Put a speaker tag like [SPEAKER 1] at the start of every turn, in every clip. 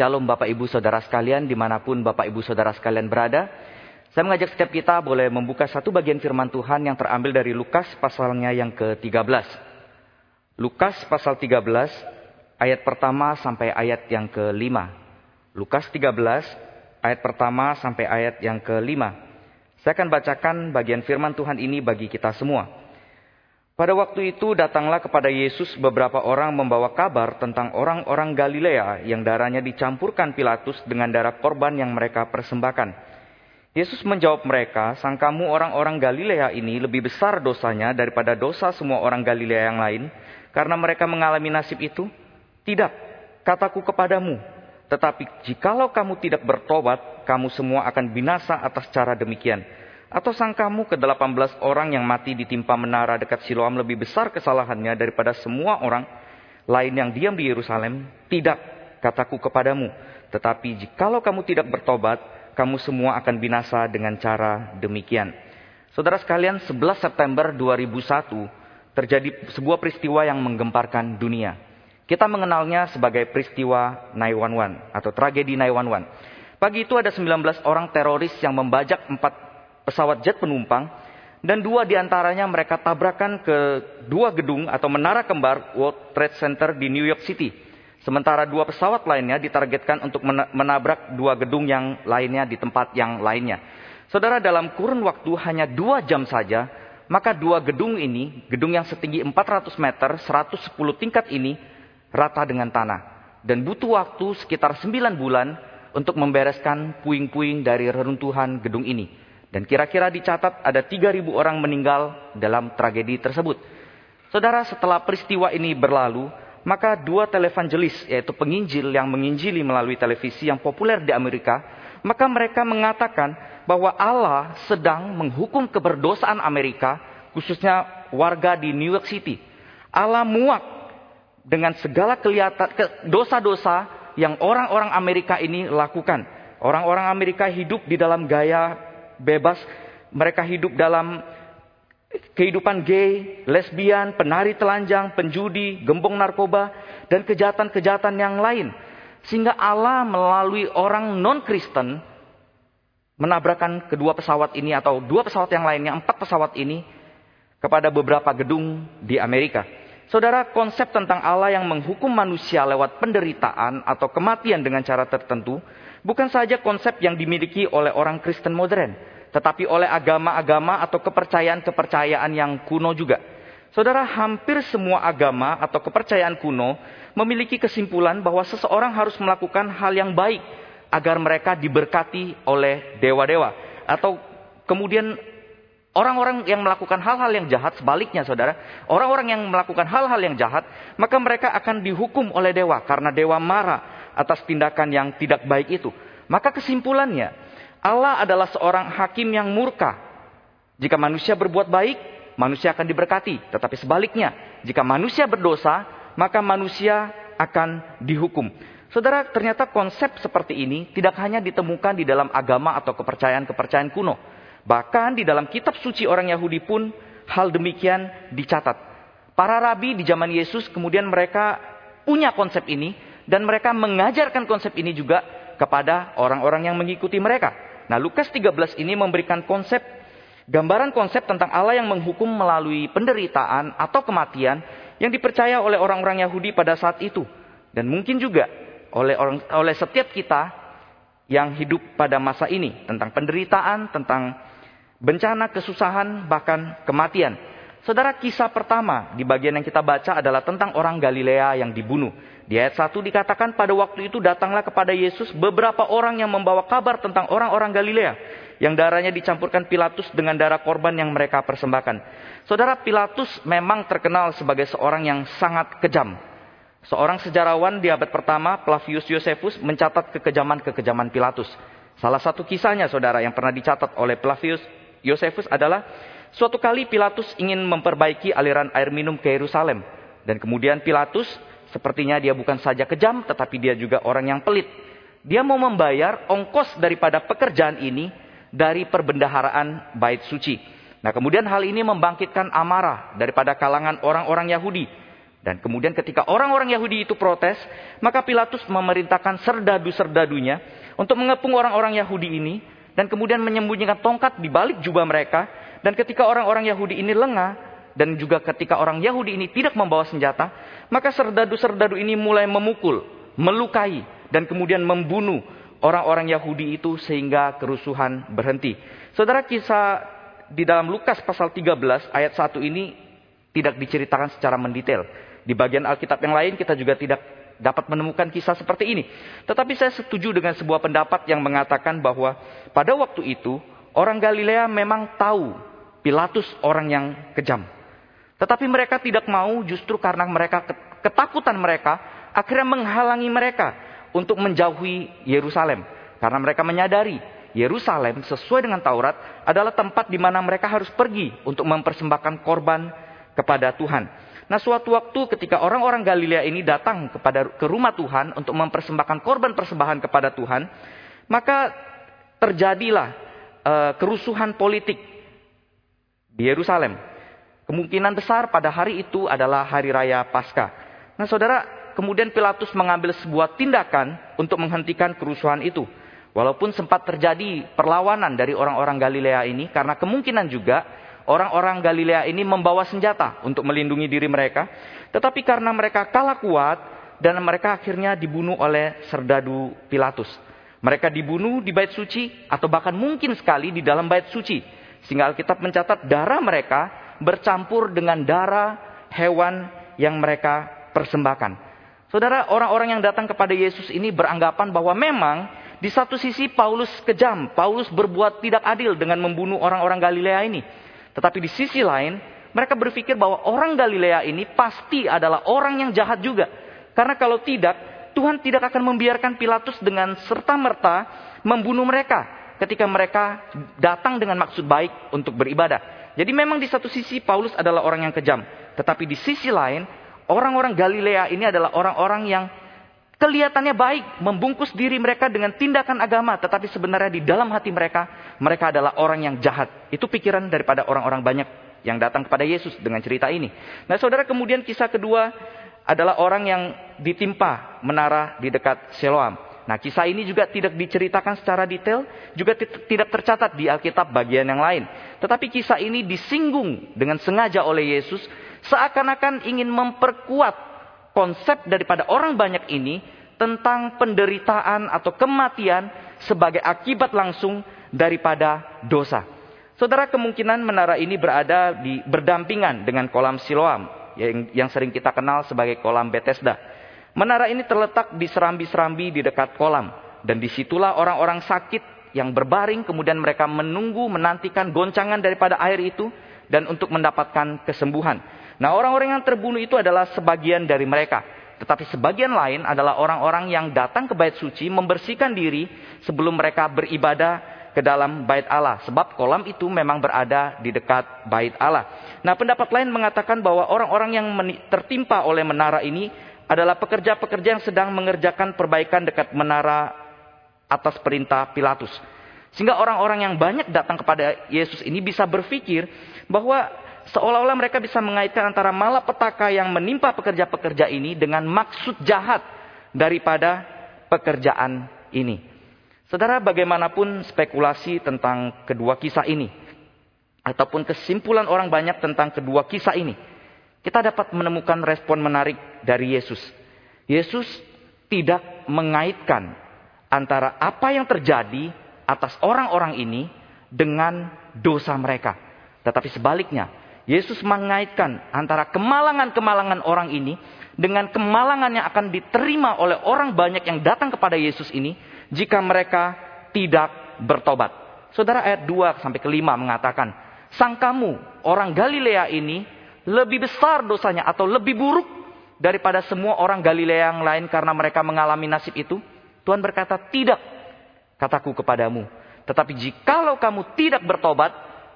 [SPEAKER 1] Shalom Bapak Ibu Saudara sekalian di mana pun Bapak Ibu Saudara sekalian berada. Saya mengajak setiap kita boleh membuka satu bagian firman Tuhan yang terambil dari Lukas pasalnya yang ke-13. Lukas pasal 13 ayat pertama sampai ayat yang ke-5. Lukas 13 ayat pertama sampai ayat yang ke-5. Saya akan bacakan bagian firman Tuhan ini bagi kita semua. Pada waktu itu datanglah kepada Yesus beberapa orang membawa kabar tentang orang-orang Galilea yang darahnya dicampurkan Pilatus dengan darah korban yang mereka persembahkan. Yesus menjawab mereka, sangkamu orang-orang Galilea ini lebih besar dosanya daripada dosa semua orang Galilea yang lain, karena mereka mengalami nasib itu? Tidak, kataku kepadamu. Tetapi jikalau kamu tidak bertobat, kamu semua akan binasa atas cara demikian. Atau sangkamu ke 18 orang yang mati ditimpa menara dekat Siloam lebih besar kesalahannya daripada semua orang lain yang diam di Yerusalem? Tidak, kataku kepadamu. Tetapi jikalau kamu tidak bertobat, kamu semua akan binasa dengan cara demikian. Saudara sekalian, 11 September 2001 terjadi sebuah peristiwa yang menggemparkan dunia. Kita mengenalnya sebagai peristiwa 911 atau tragedi 911. Pagi itu ada 19 orang teroris yang membajak empat pesawat jet penumpang dan dua di antaranya mereka tabrakan ke dua gedung atau menara kembar World Trade Center di New York City. Sementara dua pesawat lainnya ditargetkan untuk menabrak dua gedung yang lainnya di tempat yang lainnya. Saudara dalam kurun waktu hanya dua jam saja, maka dua gedung ini, gedung yang setinggi 400 meter, 110 tingkat ini, rata dengan tanah. Dan butuh waktu sekitar 9 bulan untuk membereskan puing-puing dari reruntuhan gedung ini. Dan kira-kira dicatat ada 3.000 orang meninggal dalam tragedi tersebut. Saudara, setelah peristiwa ini berlalu, maka dua televangelis, yaitu penginjil yang menginjili melalui televisi yang populer di Amerika, maka mereka mengatakan bahwa Allah sedang menghukum keberdosaan Amerika, khususnya warga di New York City. Allah muak dengan segala kelihatan dosa-dosa yang orang-orang Amerika ini lakukan. Orang-orang Amerika hidup di dalam gaya bebas, mereka hidup dalam kehidupan gay, lesbian, penari telanjang, penjudi, gembong narkoba, dan kejahatan-kejahatan yang lain. Sehingga Allah melalui orang non-Kristen menabrakkan kedua pesawat ini atau dua pesawat yang lainnya, empat pesawat ini kepada beberapa gedung di Amerika. Saudara, konsep tentang Allah yang menghukum manusia lewat penderitaan atau kematian dengan cara tertentu bukan saja konsep yang dimiliki oleh orang Kristen modern, tetapi oleh agama-agama atau kepercayaan-kepercayaan yang kuno juga. Saudara, hampir semua agama atau kepercayaan kuno memiliki kesimpulan bahwa seseorang harus melakukan hal yang baik agar mereka diberkati oleh dewa-dewa. Atau kemudian orang-orang yang melakukan hal-hal yang jahat sebaliknya saudara. Orang-orang yang melakukan hal-hal yang jahat maka mereka akan dihukum oleh dewa karena dewa marah atas tindakan yang tidak baik itu. Maka kesimpulannya Allah adalah seorang hakim yang murka. Jika manusia berbuat baik, manusia akan diberkati. Tetapi sebaliknya, jika manusia berdosa, maka manusia akan dihukum. Saudara, ternyata konsep seperti ini tidak hanya ditemukan di dalam agama atau kepercayaan-kepercayaan kuno. Bahkan di dalam kitab suci orang Yahudi pun hal demikian dicatat. Para rabi di zaman Yesus kemudian mereka punya konsep ini dan mereka mengajarkan konsep ini juga kepada orang-orang yang mengikuti mereka. Nah, Lukas 13 ini memberikan konsep gambaran konsep tentang Allah yang menghukum melalui penderitaan atau kematian yang dipercaya oleh orang-orang Yahudi pada saat itu dan mungkin juga oleh orang oleh setiap kita yang hidup pada masa ini tentang penderitaan, tentang bencana, kesusahan, bahkan kematian. Saudara, kisah pertama di bagian yang kita baca adalah tentang orang Galilea yang dibunuh. Di ayat 1 dikatakan pada waktu itu datanglah kepada Yesus beberapa orang yang membawa kabar tentang orang-orang Galilea. Yang darahnya dicampurkan Pilatus dengan darah korban yang mereka persembahkan. Saudara Pilatus memang terkenal sebagai seorang yang sangat kejam. Seorang sejarawan di abad pertama, Flavius Josephus, mencatat kekejaman-kekejaman Pilatus. Salah satu kisahnya saudara yang pernah dicatat oleh Flavius Josephus adalah suatu kali Pilatus ingin memperbaiki aliran air minum ke Yerusalem. Dan kemudian Pilatus Sepertinya dia bukan saja kejam, tetapi dia juga orang yang pelit. Dia mau membayar ongkos daripada pekerjaan ini dari perbendaharaan bait suci. Nah kemudian hal ini membangkitkan amarah daripada kalangan orang-orang Yahudi. Dan kemudian ketika orang-orang Yahudi itu protes, maka Pilatus memerintahkan serdadu-serdadunya untuk mengepung orang-orang Yahudi ini dan kemudian menyembunyikan tongkat di balik jubah mereka. Dan ketika orang-orang Yahudi ini lengah dan juga ketika orang Yahudi ini tidak membawa senjata, maka serdadu-serdadu ini mulai memukul, melukai dan kemudian membunuh orang-orang Yahudi itu sehingga kerusuhan berhenti. Saudara kisah di dalam Lukas pasal 13 ayat 1 ini tidak diceritakan secara mendetail. Di bagian Alkitab yang lain kita juga tidak dapat menemukan kisah seperti ini. Tetapi saya setuju dengan sebuah pendapat yang mengatakan bahwa pada waktu itu orang Galilea memang tahu Pilatus orang yang kejam. Tetapi mereka tidak mau justru karena mereka ketakutan mereka akhirnya menghalangi mereka untuk menjauhi Yerusalem. Karena mereka menyadari Yerusalem sesuai dengan Taurat adalah tempat di mana mereka harus pergi untuk mempersembahkan korban kepada Tuhan. Nah, suatu waktu ketika orang-orang Galilea ini datang kepada ke rumah Tuhan untuk mempersembahkan korban persembahan kepada Tuhan, maka terjadilah uh, kerusuhan politik di Yerusalem. Kemungkinan besar pada hari itu adalah hari raya Paskah. Nah, Saudara, kemudian Pilatus mengambil sebuah tindakan untuk menghentikan kerusuhan itu. Walaupun sempat terjadi perlawanan dari orang-orang Galilea ini karena kemungkinan juga orang-orang Galilea ini membawa senjata untuk melindungi diri mereka. Tetapi karena mereka kalah kuat dan mereka akhirnya dibunuh oleh serdadu Pilatus. Mereka dibunuh di bait suci atau bahkan mungkin sekali di dalam bait suci. Sehingga Alkitab mencatat darah mereka bercampur dengan darah hewan yang mereka persembahkan. Saudara, orang-orang yang datang kepada Yesus ini beranggapan bahwa memang di satu sisi Paulus kejam, Paulus berbuat tidak adil dengan membunuh orang-orang Galilea ini. Tetapi di sisi lain, mereka berpikir bahwa orang Galilea ini pasti adalah orang yang jahat juga. Karena kalau tidak, Tuhan tidak akan membiarkan Pilatus dengan serta-merta membunuh mereka ketika mereka datang dengan maksud baik untuk beribadah. Jadi memang di satu sisi Paulus adalah orang yang kejam. Tetapi di sisi lain, orang-orang Galilea ini adalah orang-orang yang kelihatannya baik, membungkus diri mereka dengan tindakan agama, tetapi sebenarnya di dalam hati mereka, mereka adalah orang yang jahat. Itu pikiran daripada orang-orang banyak yang datang kepada Yesus dengan cerita ini. Nah, saudara, kemudian kisah kedua adalah orang yang ditimpa menara di dekat Siloam. Nah, kisah ini juga tidak diceritakan secara detail, juga tidak tercatat di Alkitab bagian yang lain. Tetapi kisah ini disinggung dengan sengaja oleh Yesus, seakan-akan ingin memperkuat konsep daripada orang banyak ini tentang penderitaan atau kematian sebagai akibat langsung daripada dosa. Saudara kemungkinan menara ini berada di berdampingan dengan kolam Siloam yang, yang sering kita kenal sebagai kolam Bethesda. Menara ini terletak di serambi-serambi di dekat kolam dan di situlah orang-orang sakit yang berbaring kemudian mereka menunggu menantikan goncangan daripada air itu dan untuk mendapatkan kesembuhan. Nah orang-orang yang terbunuh itu adalah sebagian dari mereka. Tetapi sebagian lain adalah orang-orang yang datang ke bait suci membersihkan diri sebelum mereka beribadah ke dalam bait Allah. Sebab kolam itu memang berada di dekat bait Allah. Nah pendapat lain mengatakan bahwa orang-orang yang tertimpa oleh menara ini adalah pekerja-pekerja yang sedang mengerjakan perbaikan dekat menara atas perintah Pilatus. Sehingga orang-orang yang banyak datang kepada Yesus ini bisa berpikir bahwa seolah-olah mereka bisa mengaitkan antara malapetaka yang menimpa pekerja-pekerja ini dengan maksud jahat daripada pekerjaan ini. Saudara, bagaimanapun spekulasi tentang kedua kisah ini, ataupun kesimpulan orang banyak tentang kedua kisah ini, kita dapat menemukan respon menarik dari Yesus. Yesus tidak mengaitkan antara apa yang terjadi atas orang-orang ini dengan dosa mereka. Tetapi sebaliknya, Yesus mengaitkan antara kemalangan-kemalangan orang ini dengan kemalangan yang akan diterima oleh orang banyak yang datang kepada Yesus ini jika mereka tidak bertobat. Saudara ayat 2 sampai ke 5 mengatakan, "Sang kamu orang Galilea ini lebih besar dosanya atau lebih buruk daripada semua orang Galilea yang lain karena mereka mengalami nasib itu?" Tuhan berkata, "Tidak, kataku kepadamu. Tetapi jikalau kamu tidak bertobat,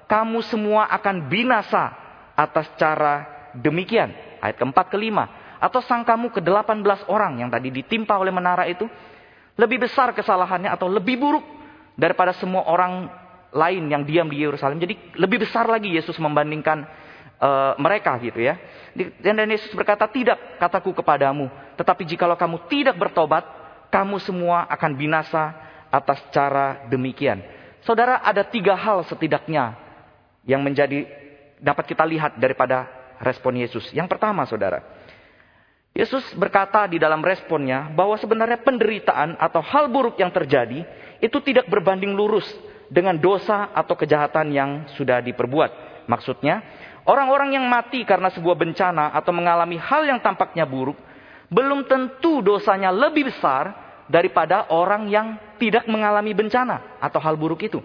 [SPEAKER 1] kamu semua akan binasa atas cara demikian. Ayat keempat kelima. Atau sangkamu ke delapan belas orang yang tadi ditimpa oleh menara itu. Lebih besar kesalahannya atau lebih buruk daripada semua orang lain yang diam di Yerusalem. Jadi lebih besar lagi Yesus membandingkan uh, mereka gitu ya. Dan Yesus berkata, tidak kataku kepadamu. Tetapi jikalau kamu tidak bertobat, kamu semua akan binasa atas cara demikian. Saudara, ada tiga hal setidaknya yang menjadi dapat kita lihat daripada respon Yesus. Yang pertama, saudara, Yesus berkata di dalam responnya bahwa sebenarnya penderitaan atau hal buruk yang terjadi itu tidak berbanding lurus dengan dosa atau kejahatan yang sudah diperbuat. Maksudnya, orang-orang yang mati karena sebuah bencana atau mengalami hal yang tampaknya buruk, belum tentu dosanya lebih besar daripada orang yang tidak mengalami bencana atau hal buruk itu.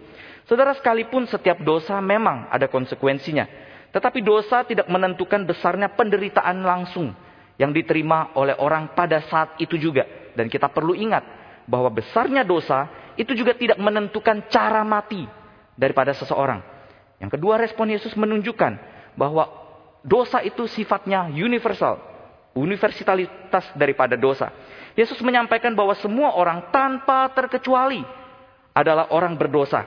[SPEAKER 1] Saudara sekalipun setiap dosa memang ada konsekuensinya. Tetapi dosa tidak menentukan besarnya penderitaan langsung yang diterima oleh orang pada saat itu juga. Dan kita perlu ingat bahwa besarnya dosa itu juga tidak menentukan cara mati daripada seseorang. Yang kedua respon Yesus menunjukkan bahwa dosa itu sifatnya universal. Universalitas daripada dosa. Yesus menyampaikan bahwa semua orang tanpa terkecuali adalah orang berdosa.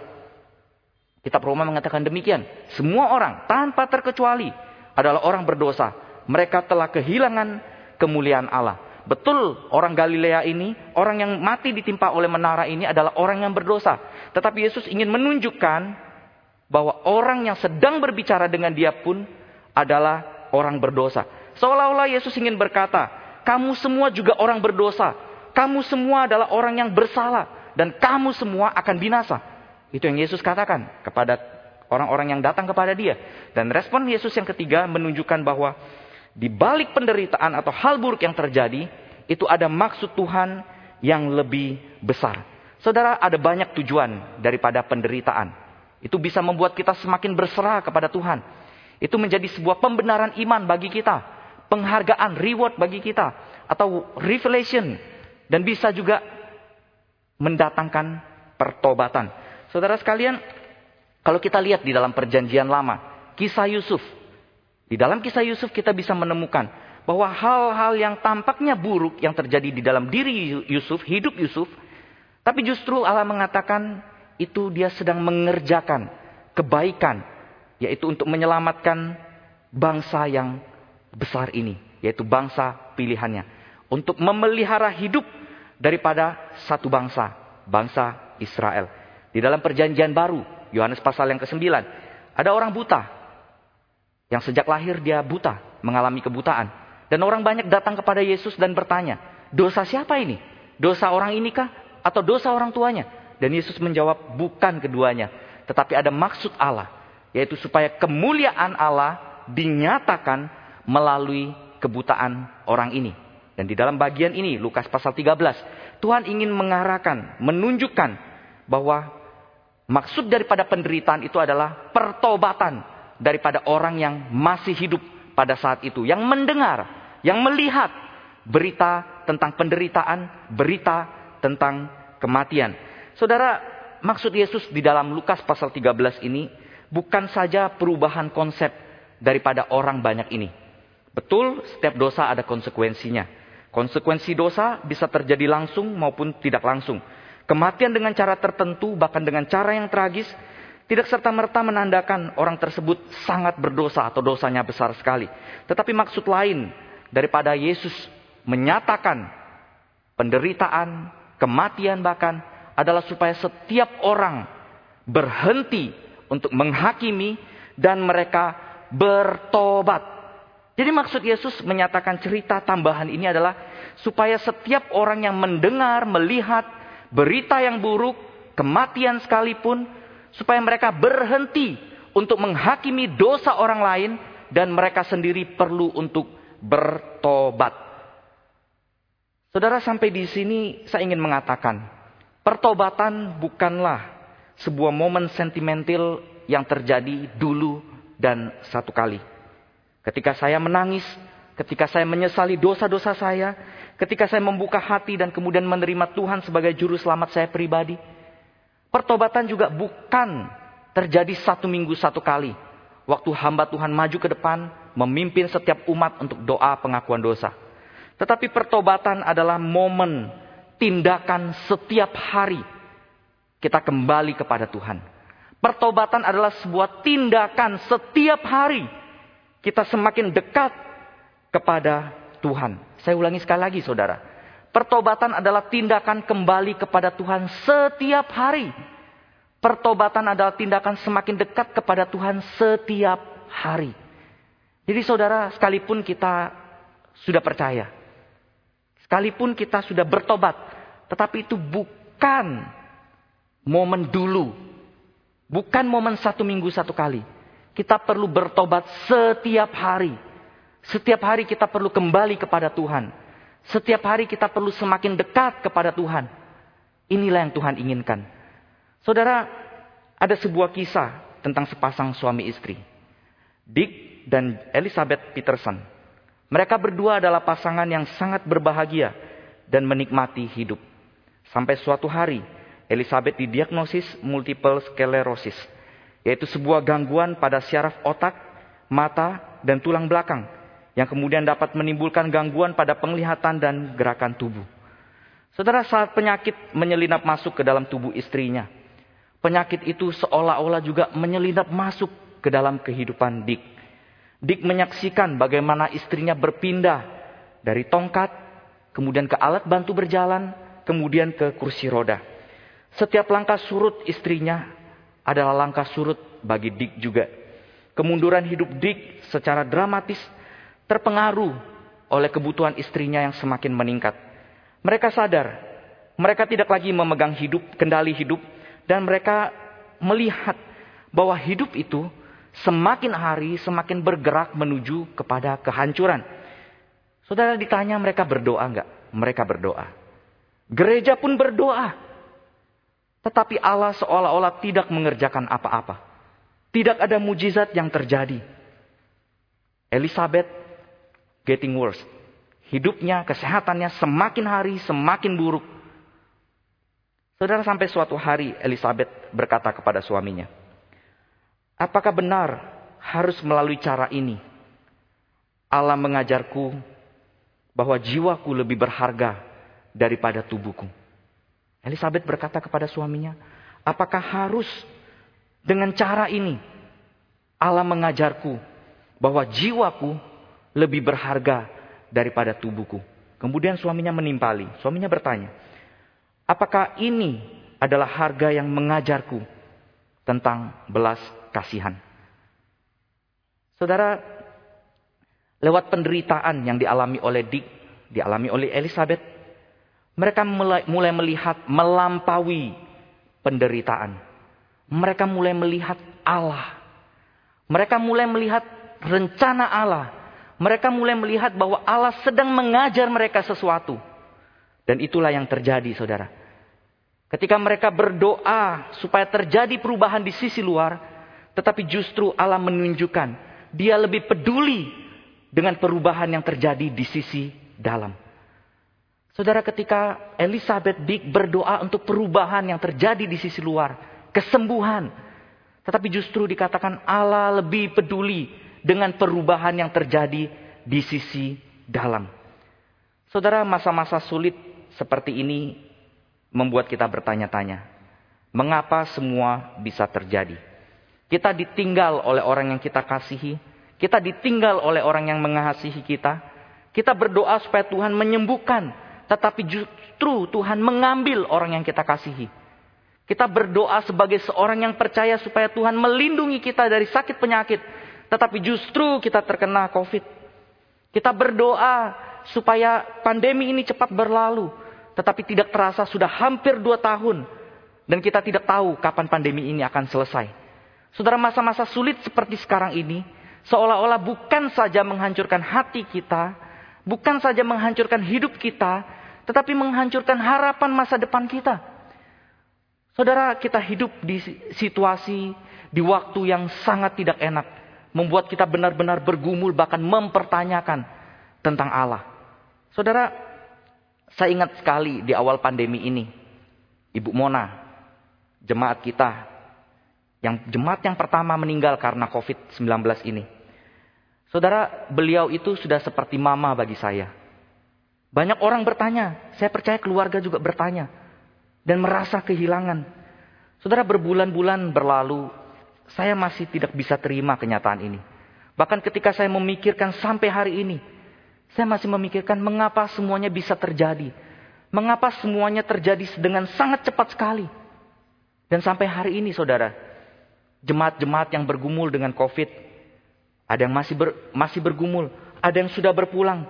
[SPEAKER 1] Kitab Roma mengatakan demikian. Semua orang tanpa terkecuali adalah orang berdosa. Mereka telah kehilangan kemuliaan Allah. Betul orang Galilea ini, orang yang mati ditimpa oleh menara ini adalah orang yang berdosa. Tetapi Yesus ingin menunjukkan bahwa orang yang sedang berbicara dengan dia pun adalah orang berdosa. Seolah-olah Yesus ingin berkata, kamu semua juga orang berdosa. Kamu semua adalah orang yang bersalah. Dan kamu semua akan binasa. Itu yang Yesus katakan kepada orang-orang yang datang kepada dia. Dan respon Yesus yang ketiga menunjukkan bahwa di balik penderitaan atau hal buruk yang terjadi, itu ada maksud Tuhan yang lebih besar. Saudara, ada banyak tujuan daripada penderitaan. Itu bisa membuat kita semakin berserah kepada Tuhan. Itu menjadi sebuah pembenaran iman bagi kita. Penghargaan, reward bagi kita. Atau revelation. Dan bisa juga mendatangkan pertobatan. Saudara sekalian, kalau kita lihat di dalam perjanjian lama, kisah Yusuf. Di dalam kisah Yusuf kita bisa menemukan bahwa hal-hal yang tampaknya buruk yang terjadi di dalam diri Yusuf, hidup Yusuf, tapi justru Allah mengatakan itu dia sedang mengerjakan kebaikan, yaitu untuk menyelamatkan bangsa yang besar ini, yaitu bangsa pilihannya, untuk memelihara hidup daripada satu bangsa, bangsa Israel. Di dalam perjanjian baru, Yohanes pasal yang ke-9, ada orang buta. Yang sejak lahir dia buta, mengalami kebutaan. Dan orang banyak datang kepada Yesus dan bertanya, dosa siapa ini? Dosa orang ini kah? Atau dosa orang tuanya? Dan Yesus menjawab, bukan keduanya. Tetapi ada maksud Allah. Yaitu supaya kemuliaan Allah dinyatakan melalui kebutaan orang ini. Dan di dalam bagian ini, Lukas pasal 13, Tuhan ingin mengarahkan, menunjukkan bahwa Maksud daripada penderitaan itu adalah pertobatan daripada orang yang masih hidup pada saat itu. Yang mendengar, yang melihat berita tentang penderitaan, berita tentang kematian. Saudara, maksud Yesus di dalam Lukas pasal 13 ini bukan saja perubahan konsep daripada orang banyak ini. Betul, setiap dosa ada konsekuensinya. Konsekuensi dosa bisa terjadi langsung maupun tidak langsung. Kematian dengan cara tertentu, bahkan dengan cara yang tragis, tidak serta-merta menandakan orang tersebut sangat berdosa atau dosanya besar sekali. Tetapi maksud lain daripada Yesus menyatakan penderitaan, kematian bahkan adalah supaya setiap orang berhenti untuk menghakimi dan mereka bertobat. Jadi maksud Yesus menyatakan cerita tambahan ini adalah supaya setiap orang yang mendengar, melihat, berita yang buruk, kematian sekalipun, supaya mereka berhenti untuk menghakimi dosa orang lain dan mereka sendiri perlu untuk bertobat. Saudara sampai di sini saya ingin mengatakan, pertobatan bukanlah sebuah momen sentimental yang terjadi dulu dan satu kali. Ketika saya menangis, ketika saya menyesali dosa-dosa saya, ketika saya membuka hati dan kemudian menerima Tuhan sebagai juru selamat saya pribadi. Pertobatan juga bukan terjadi satu minggu satu kali. Waktu hamba Tuhan maju ke depan, memimpin setiap umat untuk doa pengakuan dosa. Tetapi pertobatan adalah momen, tindakan setiap hari. Kita kembali kepada Tuhan. Pertobatan adalah sebuah tindakan setiap hari. Kita semakin dekat kepada Tuhan. Saya ulangi sekali lagi saudara. Pertobatan adalah tindakan kembali kepada Tuhan setiap hari. Pertobatan adalah tindakan semakin dekat kepada Tuhan setiap hari. Jadi saudara, sekalipun kita sudah percaya, sekalipun kita sudah bertobat, tetapi itu bukan momen dulu, bukan momen satu minggu satu kali. Kita perlu bertobat setiap hari. Setiap hari kita perlu kembali kepada Tuhan. Setiap hari kita perlu semakin dekat kepada Tuhan. Inilah yang Tuhan inginkan. Saudara, ada sebuah kisah tentang sepasang suami istri. Dick dan Elizabeth Peterson. Mereka berdua adalah pasangan yang sangat berbahagia dan menikmati hidup. Sampai suatu hari, Elizabeth didiagnosis multiple sclerosis, yaitu sebuah gangguan pada syaraf otak, mata, dan tulang belakang yang kemudian dapat menimbulkan gangguan pada penglihatan dan gerakan tubuh. Saudara, saat penyakit menyelinap masuk ke dalam tubuh istrinya, penyakit itu seolah-olah juga menyelinap masuk ke dalam kehidupan Dick. Dick menyaksikan bagaimana istrinya berpindah dari tongkat, kemudian ke alat bantu berjalan, kemudian ke kursi roda. Setiap langkah surut istrinya adalah langkah surut bagi Dick juga. Kemunduran hidup Dick secara dramatis terpengaruh oleh kebutuhan istrinya yang semakin meningkat. Mereka sadar, mereka tidak lagi memegang hidup, kendali hidup, dan mereka melihat bahwa hidup itu semakin hari semakin bergerak menuju kepada kehancuran. Saudara ditanya mereka berdoa enggak? Mereka berdoa. Gereja pun berdoa. Tetapi Allah seolah-olah tidak mengerjakan apa-apa. Tidak ada mujizat yang terjadi. Elizabeth getting worse. Hidupnya, kesehatannya semakin hari semakin buruk. Saudara sampai suatu hari Elizabeth berkata kepada suaminya, Apakah benar harus melalui cara ini? Allah mengajarku bahwa jiwaku lebih berharga daripada tubuhku. Elizabeth berkata kepada suaminya, apakah harus dengan cara ini Allah mengajarku bahwa jiwaku lebih berharga daripada tubuhku. Kemudian suaminya menimpali. Suaminya bertanya, apakah ini adalah harga yang mengajarku tentang belas kasihan? Saudara, lewat penderitaan yang dialami oleh Dick, dialami oleh Elizabeth, mereka mulai melihat melampaui penderitaan. Mereka mulai melihat Allah. Mereka mulai melihat rencana Allah mereka mulai melihat bahwa Allah sedang mengajar mereka sesuatu. Dan itulah yang terjadi saudara. Ketika mereka berdoa supaya terjadi perubahan di sisi luar. Tetapi justru Allah menunjukkan dia lebih peduli dengan perubahan yang terjadi di sisi dalam. Saudara ketika Elizabeth Dick berdoa untuk perubahan yang terjadi di sisi luar. Kesembuhan. Tetapi justru dikatakan Allah lebih peduli dengan perubahan yang terjadi di sisi dalam. Saudara, masa-masa sulit seperti ini membuat kita bertanya-tanya, mengapa semua bisa terjadi? Kita ditinggal oleh orang yang kita kasihi, kita ditinggal oleh orang yang mengasihi kita. Kita berdoa supaya Tuhan menyembuhkan, tetapi justru Tuhan mengambil orang yang kita kasihi. Kita berdoa sebagai seorang yang percaya supaya Tuhan melindungi kita dari sakit penyakit, tetapi justru kita terkena COVID. Kita berdoa supaya pandemi ini cepat berlalu. Tetapi tidak terasa sudah hampir dua tahun. Dan kita tidak tahu kapan pandemi ini akan selesai. Saudara masa-masa sulit seperti sekarang ini. Seolah-olah bukan saja menghancurkan hati kita. Bukan saja menghancurkan hidup kita. Tetapi menghancurkan harapan masa depan kita. Saudara kita hidup di situasi, di waktu yang sangat tidak enak membuat kita benar-benar bergumul bahkan mempertanyakan tentang Allah. Saudara, saya ingat sekali di awal pandemi ini, Ibu Mona, jemaat kita, yang jemaat yang pertama meninggal karena COVID-19 ini. Saudara, beliau itu sudah seperti mama bagi saya. Banyak orang bertanya, saya percaya keluarga juga bertanya. Dan merasa kehilangan. Saudara berbulan-bulan berlalu, saya masih tidak bisa terima kenyataan ini. Bahkan ketika saya memikirkan sampai hari ini, saya masih memikirkan mengapa semuanya bisa terjadi. Mengapa semuanya terjadi dengan sangat cepat sekali. Dan sampai hari ini saudara, jemaat-jemaat yang bergumul dengan COVID, ada yang masih ber, masih bergumul, ada yang sudah berpulang.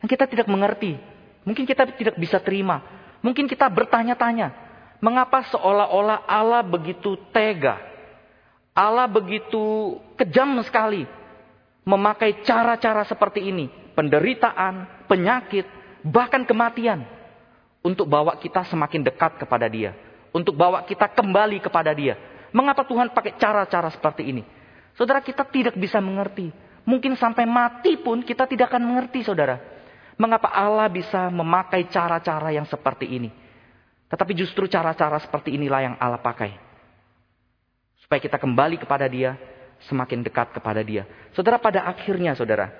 [SPEAKER 1] Dan kita tidak mengerti. Mungkin kita tidak bisa terima. Mungkin kita bertanya-tanya, mengapa seolah-olah Allah begitu tega? Allah begitu kejam sekali memakai cara-cara seperti ini, penderitaan, penyakit, bahkan kematian untuk bawa kita semakin dekat kepada Dia, untuk bawa kita kembali kepada Dia. Mengapa Tuhan pakai cara-cara seperti ini? Saudara kita tidak bisa mengerti. Mungkin sampai mati pun kita tidak akan mengerti, saudara. Mengapa Allah bisa memakai cara-cara yang seperti ini? Tetapi justru cara-cara seperti inilah yang Allah pakai. Supaya kita kembali kepada Dia, semakin dekat kepada Dia. Saudara, pada akhirnya, saudara,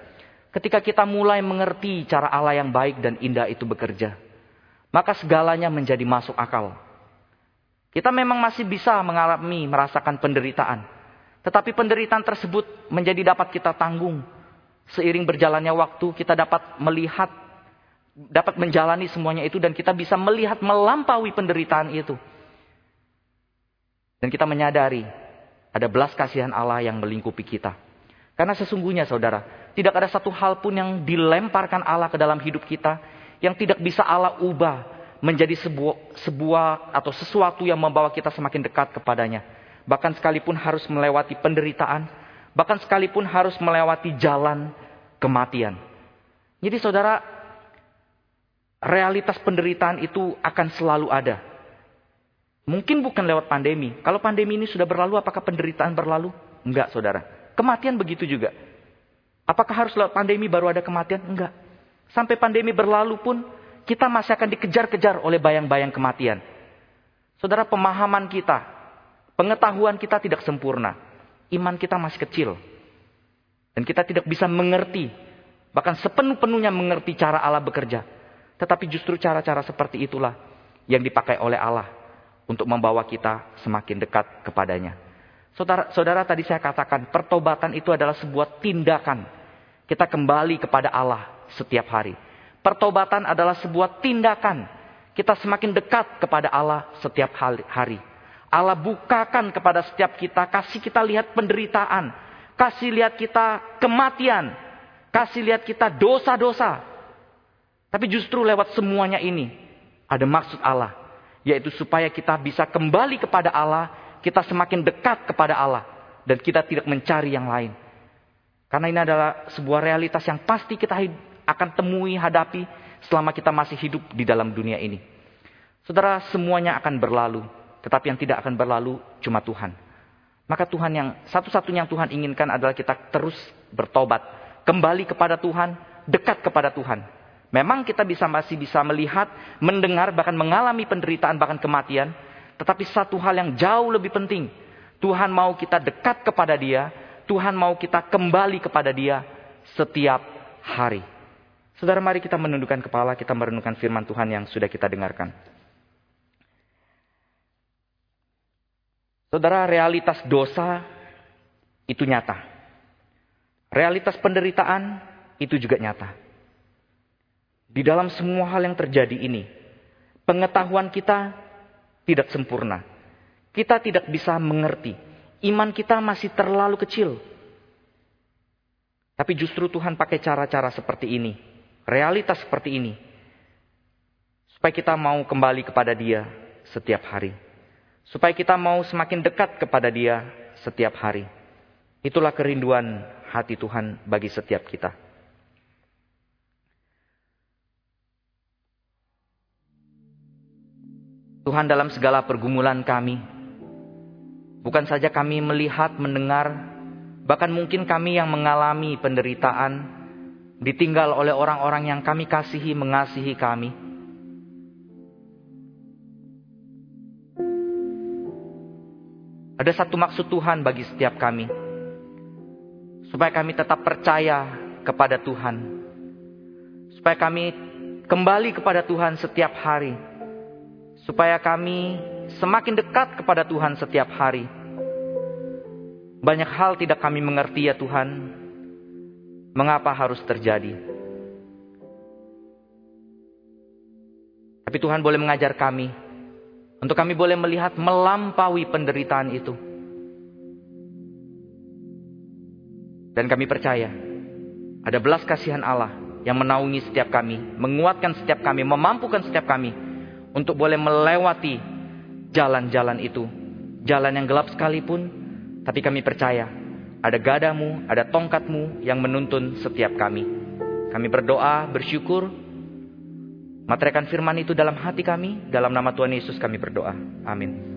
[SPEAKER 1] ketika kita mulai mengerti cara Allah yang baik dan indah itu bekerja, maka segalanya menjadi masuk akal. Kita memang masih bisa mengalami, merasakan penderitaan. Tetapi penderitaan tersebut menjadi dapat kita tanggung. Seiring berjalannya waktu, kita dapat melihat, dapat menjalani semuanya itu, dan kita bisa melihat melampaui penderitaan itu. Dan kita menyadari, ada belas kasihan Allah yang melingkupi kita. Karena sesungguhnya saudara, tidak ada satu hal pun yang dilemparkan Allah ke dalam hidup kita yang tidak bisa Allah ubah menjadi sebuah, sebuah atau sesuatu yang membawa kita semakin dekat kepadanya. Bahkan sekalipun harus melewati penderitaan, bahkan sekalipun harus melewati jalan kematian. Jadi saudara, realitas penderitaan itu akan selalu ada. Mungkin bukan lewat pandemi. Kalau pandemi ini sudah berlalu, apakah penderitaan berlalu? Enggak, saudara. Kematian begitu juga. Apakah harus lewat pandemi baru ada kematian? Enggak. Sampai pandemi berlalu pun kita masih akan dikejar-kejar oleh bayang-bayang kematian. Saudara, pemahaman kita, pengetahuan kita tidak sempurna. Iman kita masih kecil. Dan kita tidak bisa mengerti, bahkan sepenuh-penuhnya mengerti cara Allah bekerja. Tetapi justru cara-cara seperti itulah yang dipakai oleh Allah untuk membawa kita semakin dekat kepadanya. Saudara, saudara tadi saya katakan pertobatan itu adalah sebuah tindakan. Kita kembali kepada Allah setiap hari. Pertobatan adalah sebuah tindakan. Kita semakin dekat kepada Allah setiap hari. Allah bukakan kepada setiap kita, kasih kita lihat penderitaan, kasih lihat kita kematian, kasih lihat kita dosa-dosa. Tapi justru lewat semuanya ini ada maksud Allah, yaitu supaya kita bisa kembali kepada Allah, kita semakin dekat kepada Allah dan kita tidak mencari yang lain. Karena ini adalah sebuah realitas yang pasti kita akan temui, hadapi selama kita masih hidup di dalam dunia ini. Saudara, semuanya akan berlalu. Tetapi yang tidak akan berlalu cuma Tuhan. Maka Tuhan yang satu-satunya yang Tuhan inginkan adalah kita terus bertobat. Kembali kepada Tuhan, dekat kepada Tuhan. Memang kita bisa masih bisa melihat, mendengar, bahkan mengalami penderitaan, bahkan kematian. Tetapi satu hal yang jauh lebih penting. Tuhan mau kita dekat kepada dia. Tuhan mau kita kembali kepada dia setiap hari. Saudara mari kita menundukkan kepala, kita merenungkan firman Tuhan yang sudah kita dengarkan. Saudara, realitas dosa itu nyata. Realitas penderitaan itu juga nyata. Di dalam semua hal yang terjadi ini, pengetahuan kita tidak sempurna. Kita tidak bisa mengerti. Iman kita masih terlalu kecil. Tapi justru Tuhan pakai cara-cara seperti ini realitas seperti ini. Supaya kita mau kembali kepada dia setiap hari. Supaya kita mau semakin dekat kepada dia setiap hari. Itulah kerinduan hati Tuhan bagi setiap kita. Tuhan dalam segala pergumulan kami, bukan saja kami melihat, mendengar, bahkan mungkin kami yang mengalami penderitaan, ditinggal oleh orang-orang yang kami kasihi, mengasihi kami. Ada satu maksud Tuhan bagi setiap kami, supaya kami tetap percaya kepada Tuhan, supaya kami kembali kepada Tuhan setiap hari, supaya kami semakin dekat kepada Tuhan setiap hari. Banyak hal tidak kami mengerti, ya Tuhan, Mengapa harus terjadi? Tapi Tuhan boleh mengajar kami untuk kami boleh melihat melampaui penderitaan itu. Dan kami percaya ada belas kasihan Allah yang menaungi setiap kami, menguatkan setiap kami, memampukan setiap kami untuk boleh melewati jalan-jalan itu. Jalan yang gelap sekalipun, tapi kami percaya ada gadamu, ada tongkatmu yang menuntun setiap kami. Kami berdoa, bersyukur, Materikan firman itu dalam hati kami, dalam nama Tuhan Yesus kami berdoa. Amin.